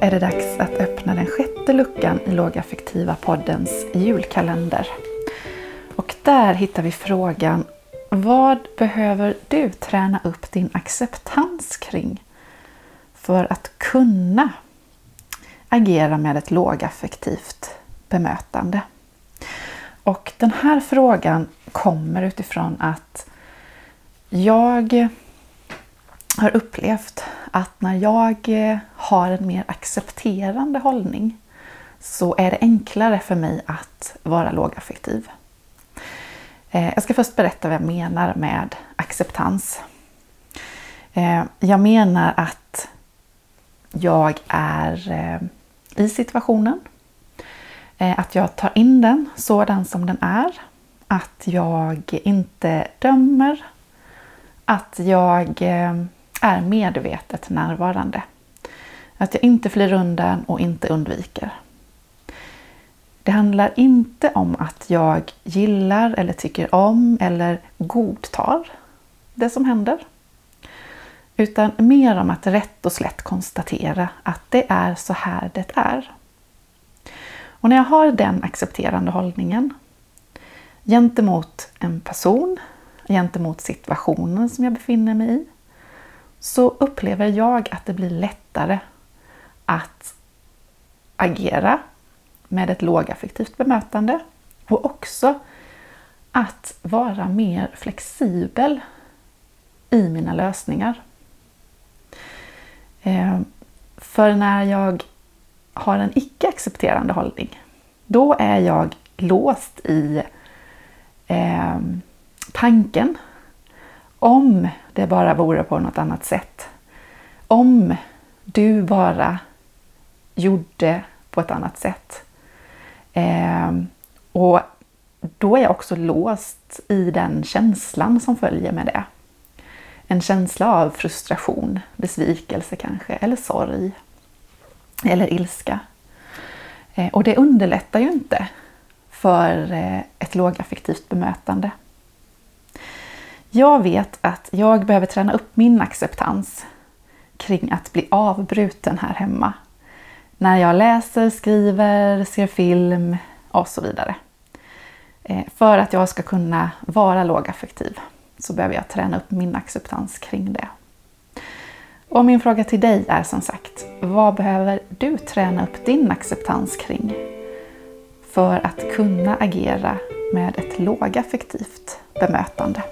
är det dags att öppna den sjätte luckan i Lågaffektiva poddens julkalender. Och där hittar vi frågan Vad behöver du träna upp din acceptans kring för att kunna agera med ett lågaffektivt bemötande? Och den här frågan kommer utifrån att jag har upplevt att när jag eh, har en mer accepterande hållning så är det enklare för mig att vara lågaffektiv. Eh, jag ska först berätta vad jag menar med acceptans. Eh, jag menar att jag är i situationen, att jag tar in den sådan som den är, att jag inte dömer, att jag är medvetet närvarande. Att jag inte flyr undan och inte undviker. Det handlar inte om att jag gillar eller tycker om eller godtar det som händer. Utan mer om att rätt och slätt konstatera att det är så här det är. Och när jag har den accepterande hållningen gentemot en person, gentemot situationen som jag befinner mig i, så upplever jag att det blir lättare att agera med ett lågaffektivt bemötande och också att vara mer flexibel i mina lösningar. Eh, för när jag har en icke-accepterande hållning, då är jag låst i eh, tanken om det bara vore på något annat sätt. Om du bara gjorde på ett annat sätt. Eh, och då är jag också låst i den känslan som följer med det. En känsla av frustration, besvikelse kanske, eller sorg. Eller ilska. Eh, och det underlättar ju inte för eh, ett lågaffektivt bemötande. Jag vet att jag behöver träna upp min acceptans kring att bli avbruten här hemma. När jag läser, skriver, ser film och så vidare. Eh, för att jag ska kunna vara lågaffektiv så behöver jag träna upp min acceptans kring det. Och min fråga till dig är som sagt, vad behöver du träna upp din acceptans kring för att kunna agera med ett lågaffektivt bemötande?